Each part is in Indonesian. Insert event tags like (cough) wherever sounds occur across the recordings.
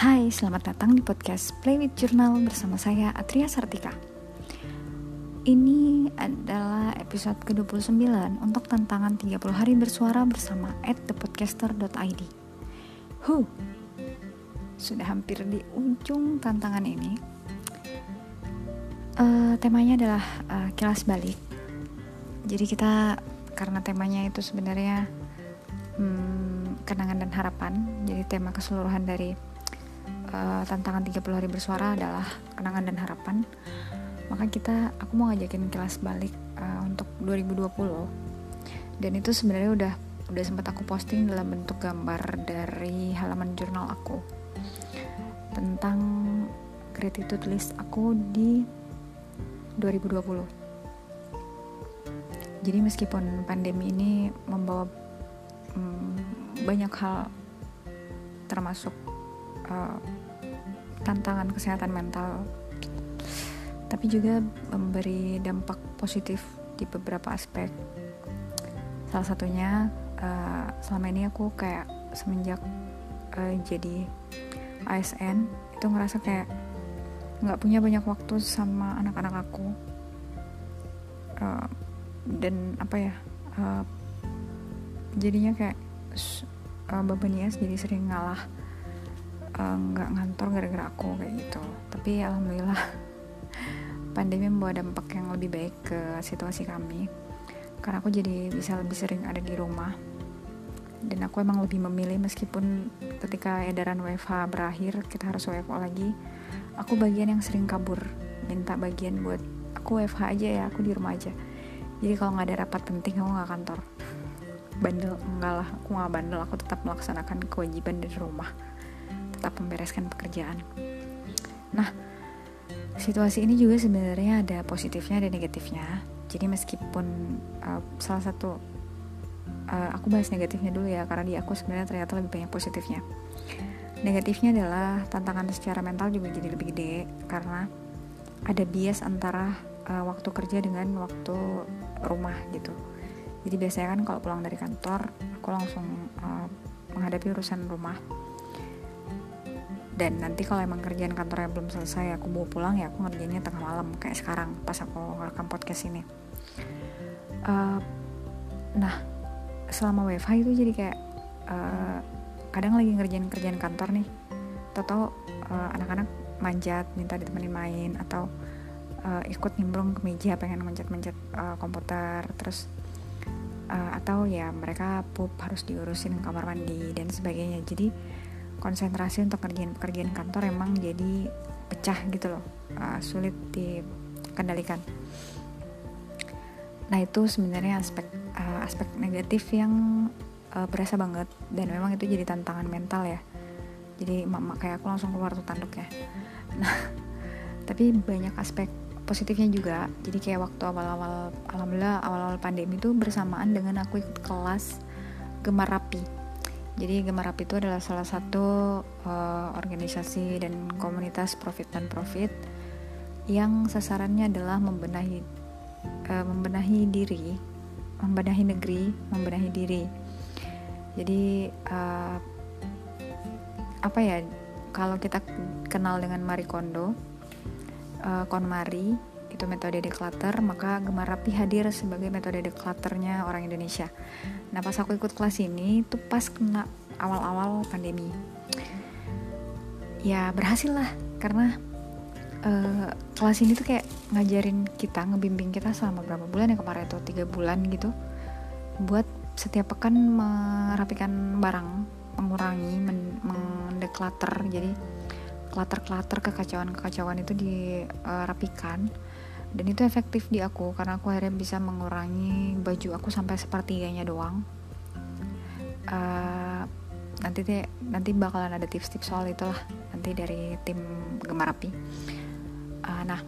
Hai, selamat datang di podcast Play with Journal bersama saya Atria Sartika. Ini adalah episode ke-29 untuk tantangan 30 hari bersuara bersama at thepodcaster.id. Huh, sudah hampir di ujung tantangan ini. Uh, temanya adalah uh, kilas balik. Jadi kita karena temanya itu sebenarnya hmm, kenangan dan harapan. Jadi tema keseluruhan dari uh, tantangan 30 hari bersuara adalah kenangan dan harapan. Maka kita aku mau ngajakin kelas balik uh, untuk 2020 dan itu sebenarnya udah udah sempat aku posting dalam bentuk gambar dari halaman jurnal aku. Tentang gratitude list aku di 2020 jadi meskipun pandemi ini membawa um, banyak hal termasuk uh, tantangan kesehatan mental. Tapi juga memberi dampak positif di beberapa aspek. Salah satunya uh, selama ini aku kayak semenjak uh, jadi ASN itu ngerasa kayak nggak punya banyak waktu sama anak-anak aku. Uh, dan apa ya uh, jadinya kayak uh, beban ya jadi sering ngalah nggak uh, ngantor gara-gara aku kayak gitu. Tapi alhamdulillah (laughs) pandemi membawa dampak yang lebih baik ke situasi kami. Karena aku jadi bisa lebih sering ada di rumah. Dan aku emang lebih memilih meskipun ketika edaran WFH berakhir kita harus WFO lagi aku bagian yang sering kabur. Minta bagian buat aku WFH aja ya aku di rumah aja. Jadi kalau nggak ada rapat penting aku nggak kantor. Bandel enggak lah aku nggak bandel. Aku tetap melaksanakan kewajiban dari rumah tetap membereskan pekerjaan. Nah, situasi ini juga sebenarnya ada positifnya dan negatifnya. Jadi meskipun uh, salah satu uh, aku bahas negatifnya dulu ya karena di aku sebenarnya ternyata lebih banyak positifnya. Negatifnya adalah tantangan secara mental juga jadi lebih gede karena ada bias antara uh, waktu kerja dengan waktu rumah gitu. Jadi biasanya kan kalau pulang dari kantor aku langsung uh, menghadapi urusan rumah dan nanti kalau emang kerjaan kantornya belum selesai aku bawa pulang ya aku ngerjainnya tengah malam kayak sekarang pas aku rekam podcast ini. Uh, nah selama WFH itu jadi kayak uh, kadang lagi ngerjain kerjaan kantor nih. Atau uh, anak-anak manjat minta ditemenin main atau uh, ikut nimbrung ke meja pengen mencet-mencet uh, komputer terus uh, atau ya mereka pup harus diurusin kamar mandi dan sebagainya. Jadi konsentrasi untuk kerjaan pekerjaan kantor emang jadi pecah gitu loh uh, sulit dikendalikan. Nah itu sebenarnya aspek uh, aspek negatif yang uh, berasa banget dan memang itu jadi tantangan mental ya. Jadi mak kayak aku langsung keluar tuh tanduknya (laughs) nah tapi banyak aspek positifnya juga. Jadi kayak waktu awal-awal alhamdulillah awal-awal pandemi itu bersamaan dengan aku ikut kelas gemar rapi jadi Gemar Rapi itu adalah salah satu uh, organisasi dan komunitas profit dan profit yang sasarannya adalah membenahi uh, membenahi diri, membenahi negeri, membenahi diri. Jadi uh, apa ya? Kalau kita kenal dengan Marie Kondo, uh, KonMari itu metode declutter, maka Gemar Rapi hadir sebagai metode declutternya orang Indonesia. Nah pas aku ikut kelas ini tuh pas kena awal-awal pandemi. Ya berhasil lah karena uh, kelas ini tuh kayak ngajarin kita, ngebimbing kita selama berapa bulan ya kemarin tuh tiga bulan gitu, buat setiap pekan merapikan barang, mengurangi, mendeklater, jadi klater-klater kekacauan-kekacauan itu dirapikan dan itu efektif di aku karena aku akhirnya bisa mengurangi baju aku sampai sepertiganya doang. Uh, nanti deh nanti bakalan ada tips-tips soal itulah nanti dari tim gemar api. Uh, nah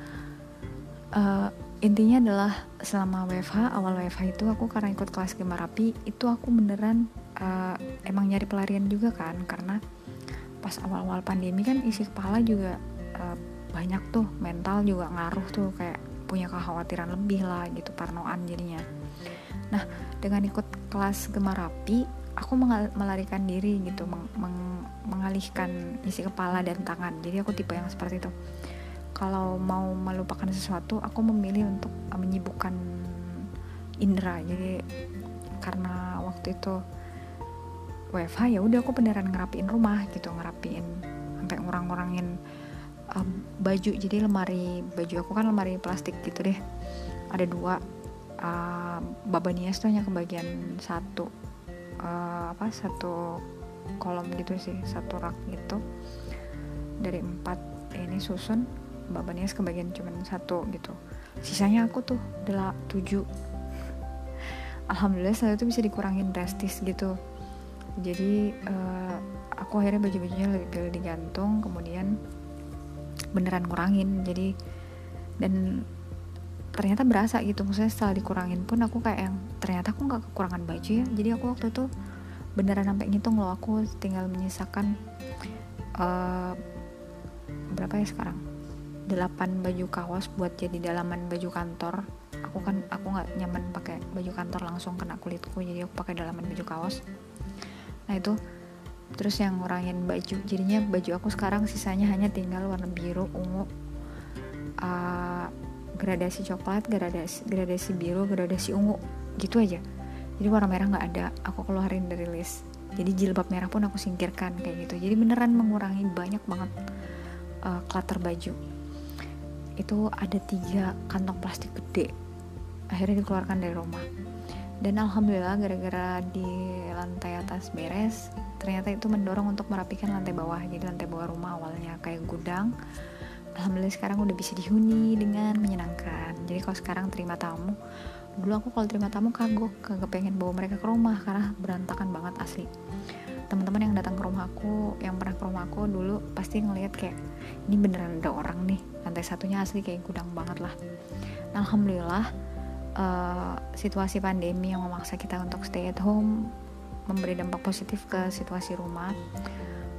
uh, intinya adalah selama WFH awal WFH itu aku karena ikut kelas gemar api itu aku beneran uh, emang nyari pelarian juga kan karena pas awal-awal pandemi kan isi kepala juga uh, banyak tuh mental juga ngaruh tuh kayak punya kekhawatiran lebih lah gitu parnoan jadinya. Nah dengan ikut kelas gemar rapi aku melarikan diri gitu meng, meng, mengalihkan isi kepala dan tangan. Jadi aku tipe yang seperti itu. Kalau mau melupakan sesuatu aku memilih untuk menyibukkan indera. Jadi karena waktu itu WFH ya udah aku beneran ngerapiin rumah gitu ngerapiin sampai ngurang-ngurangin uh, baju jadi lemari baju aku kan lemari plastik gitu deh. Ada dua. Uh, babanias tuh hanya kebagian satu. Uh, apa satu kolom gitu sih satu rak gitu. Dari empat ini susun babanias kebagian cuma satu gitu. Sisanya aku tuh adalah tujuh. Alhamdulillah setelah itu bisa dikurangin drastis gitu. Jadi uh, aku akhirnya baju-bajunya lebih pilih digantung kemudian beneran kurangin jadi dan ternyata berasa gitu. Maksudnya setelah dikurangin pun aku kayak yang ternyata aku nggak kekurangan baju ya. Jadi aku waktu itu beneran sampai ngitung loh. Aku tinggal menyisakan uh, berapa ya sekarang? 8 baju kaos buat jadi dalaman baju kantor. Aku kan aku nggak nyaman pakai baju kantor langsung kena kulitku. Jadi aku pakai dalaman baju kaos. Nah itu terus yang ngurangin baju jadinya baju aku sekarang sisanya hanya tinggal warna biru ungu uh, gradasi coklat gradasi gradasi biru gradasi ungu gitu aja. Jadi warna merah nggak ada aku keluarin dari list. Jadi jilbab merah pun aku singkirkan kayak gitu. Jadi beneran mengurangi banyak banget uh, clutter baju. Itu ada tiga kantong plastik gede akhirnya dikeluarkan dari rumah dan alhamdulillah gara-gara di lantai atas beres ternyata itu mendorong untuk merapikan lantai bawah. Jadi lantai bawah rumah awalnya kayak gudang. Alhamdulillah sekarang udah bisa dihuni dengan menyenangkan. Jadi kalau sekarang terima tamu dulu aku kalau terima tamu kagok kagak pengen bawa mereka ke rumah karena berantakan banget asli. Teman-teman yang datang ke rumah aku yang pernah ke rumah aku dulu pasti ngelihat kayak ini beneran ada orang nih. Lantai satunya asli kayak gudang banget lah. Alhamdulillah uh, situasi pandemi yang memaksa kita untuk stay at home memberi dampak positif ke situasi rumah.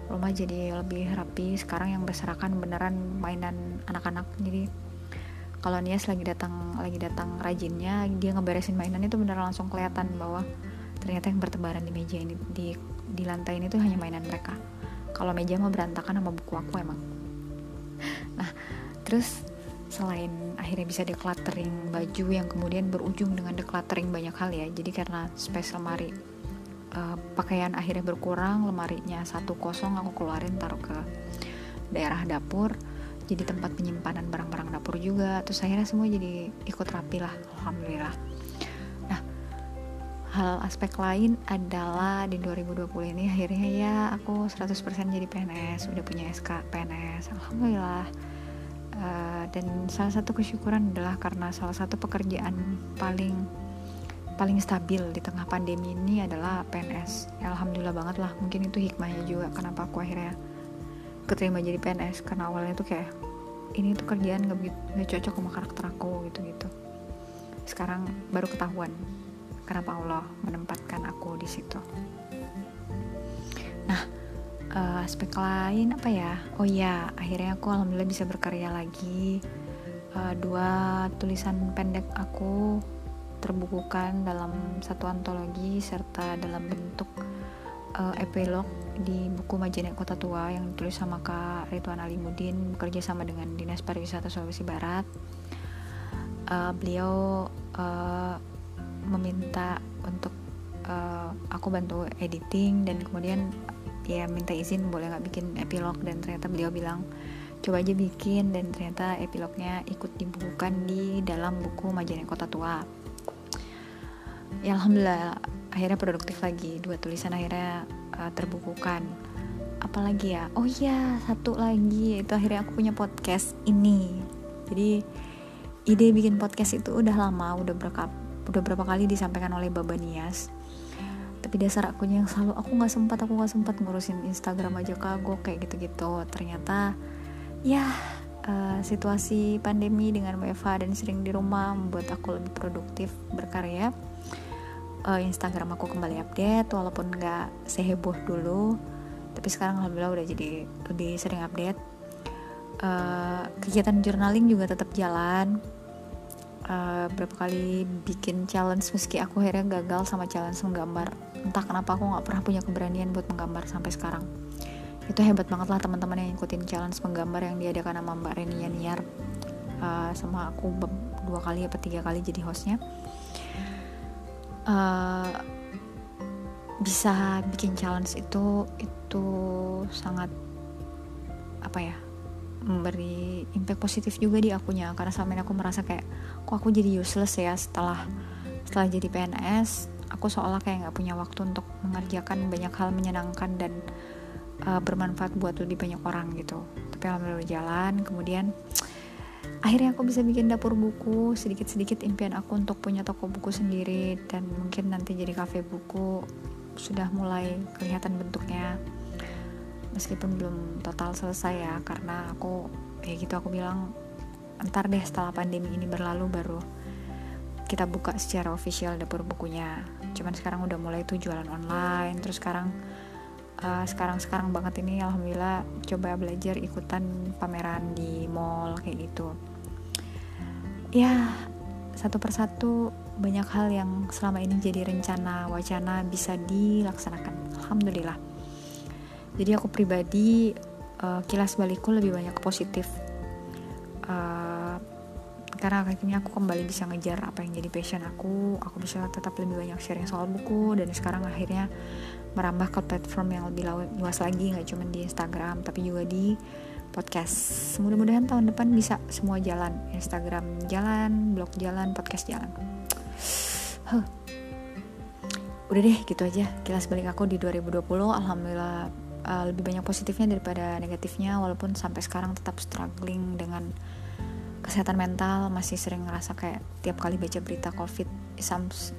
Rumah jadi lebih rapi. Sekarang yang berserakan beneran mainan anak-anak. Jadi kalau Nias lagi datang lagi datang rajinnya dia ngeberesin mainan itu beneran langsung kelihatan bahwa ternyata yang bertebaran di meja ini di di lantai ini tuh hanya mainan mereka. Kalau meja mah berantakan sama buku aku emang. Nah terus selain akhirnya bisa decluttering baju yang kemudian berujung dengan decluttering banyak hal ya. Jadi karena space lemari uh, pakaian akhirnya berkurang lemarinya satu kosong aku keluarin taruh ke daerah dapur. Jadi tempat penyimpanan barang-barang dapur juga. Terus akhirnya semua jadi ikut rapi lah alhamdulillah. Nah hal aspek lain adalah di 2020 ini akhirnya ya aku 100% jadi PNS udah punya SK PNS alhamdulillah uh, dan salah satu kesyukuran adalah karena salah satu pekerjaan paling paling stabil di tengah pandemi ini adalah PNS ya, alhamdulillah banget lah mungkin itu hikmahnya juga kenapa aku akhirnya keterima jadi PNS karena awalnya tuh kayak ini tuh kerjaan gak, gak cocok sama karakter aku gitu gitu sekarang baru ketahuan kenapa Allah menempatkan aku di situ uh, aspek lain apa ya oh ya akhirnya aku alhamdulillah bisa berkarya lagi uh, dua tulisan pendek aku terbukukan dalam satu antologi serta dalam bentuk uh, epilog di buku Majenek Kota Tua yang ditulis sama Kak Ridwan Alimudin bekerja sama dengan Dinas Pariwisata Sulawesi Barat. Uh, beliau uh, meminta untuk uh, aku bantu editing dan kemudian ya minta izin boleh nggak bikin epilog? Dan ternyata beliau bilang coba aja bikin. Dan ternyata epilognya ikut dibukukan di dalam buku Majenek Kota Tua. Ya alhamdulillah akhirnya produktif lagi. Dua tulisan akhirnya uh, terbukukan. Apalagi ya? Oh iya satu lagi. Itu akhirnya aku punya podcast ini. Jadi ide bikin podcast itu udah lama udah berapa udah berapa kali disampaikan oleh Baba Nias tapi dasar akunya yang selalu aku nggak sempat aku nggak sempat ngurusin Instagram aja kagok kayak gitu-gitu. Ternyata ya uh, situasi pandemi dengan WFH dan sering di rumah membuat aku lebih produktif berkarya. Uh, Instagram aku kembali update walaupun nggak seheboh dulu tapi sekarang alhamdulillah udah jadi lebih sering update. Uh, kegiatan journaling juga tetap jalan uh, berapa kali bikin challenge meski aku akhirnya gagal sama challenge menggambar. Entah kenapa aku nggak pernah punya keberanian buat menggambar sampai sekarang. Itu hebat banget lah teman-teman yang ngikutin challenge menggambar yang diadakan sama Mbak Reni Yaniar. Uh, sama aku dua kali apa tiga kali jadi hostnya. Uh, bisa bikin challenge itu itu sangat apa ya memberi impact positif juga di akunya. Karena selama ini aku merasa kayak kok aku jadi useless ya setelah setelah jadi PNS aku seolah kayak nggak punya waktu untuk mengerjakan banyak hal menyenangkan dan uh, bermanfaat buat lebih banyak orang gitu. Tapi alhamdulillah jalan kemudian akhirnya aku bisa bikin dapur buku sedikit-sedikit impian aku untuk punya toko buku sendiri dan mungkin nanti jadi kafe buku. Sudah mulai kelihatan bentuknya. Meskipun belum total selesai ya karena aku ya gitu aku bilang ntar deh setelah pandemi ini berlalu baru kita buka secara official dapur bukunya. Cuman sekarang udah mulai tuh jualan online terus sekarang uh, sekarang sekarang banget ini alhamdulillah coba belajar ikutan pameran di mall kayak gitu. Ya satu persatu banyak hal yang selama ini jadi rencana wacana bisa dilaksanakan. Alhamdulillah. Jadi aku pribadi uh, kilas balikku lebih banyak positif. Uh, karena akhirnya aku kembali bisa ngejar apa yang jadi passion aku aku bisa tetap lebih banyak sharing soal buku dan sekarang akhirnya merambah ke platform yang lebih luas lagi nggak cuma di Instagram tapi juga di podcast. Mudah-mudahan tahun depan bisa semua jalan Instagram jalan blog jalan podcast jalan. Huh. udah deh gitu aja. Kilas balik aku di 2020 alhamdulillah uh, lebih banyak positifnya daripada negatifnya walaupun sampai sekarang tetap struggling dengan kesehatan mental masih sering ngerasa kayak tiap kali baca berita covid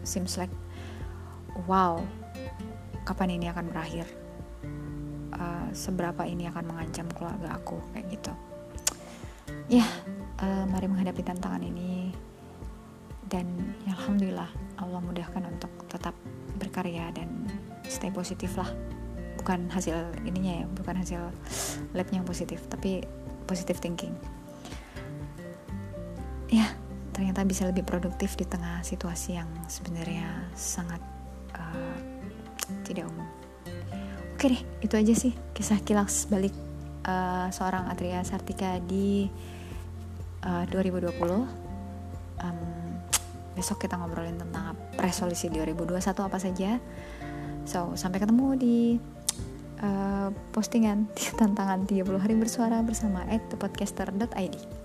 seems like wow kapan ini akan berakhir? Uh, seberapa ini akan mengancam keluarga aku kayak gitu. Ya uh, mari menghadapi tantangan ini. Dan ya, alhamdulillah Allah mudahkan untuk tetap berkarya dan stay positif lah. Bukan hasil ininya ya bukan hasil labnya yang positif tapi positive thinking ya ternyata bisa lebih produktif di tengah situasi yang sebenarnya sangat uh, tidak umum. Oke deh itu aja sih kisah kilas balik uh, seorang Atria Sartika di uh, 2020 um, besok kita ngobrolin tentang resolusi 2021 apa saja. So sampai ketemu di uh, postingan (laughs) tantangan 30 hari bersuara bersama @thepodcaster.id.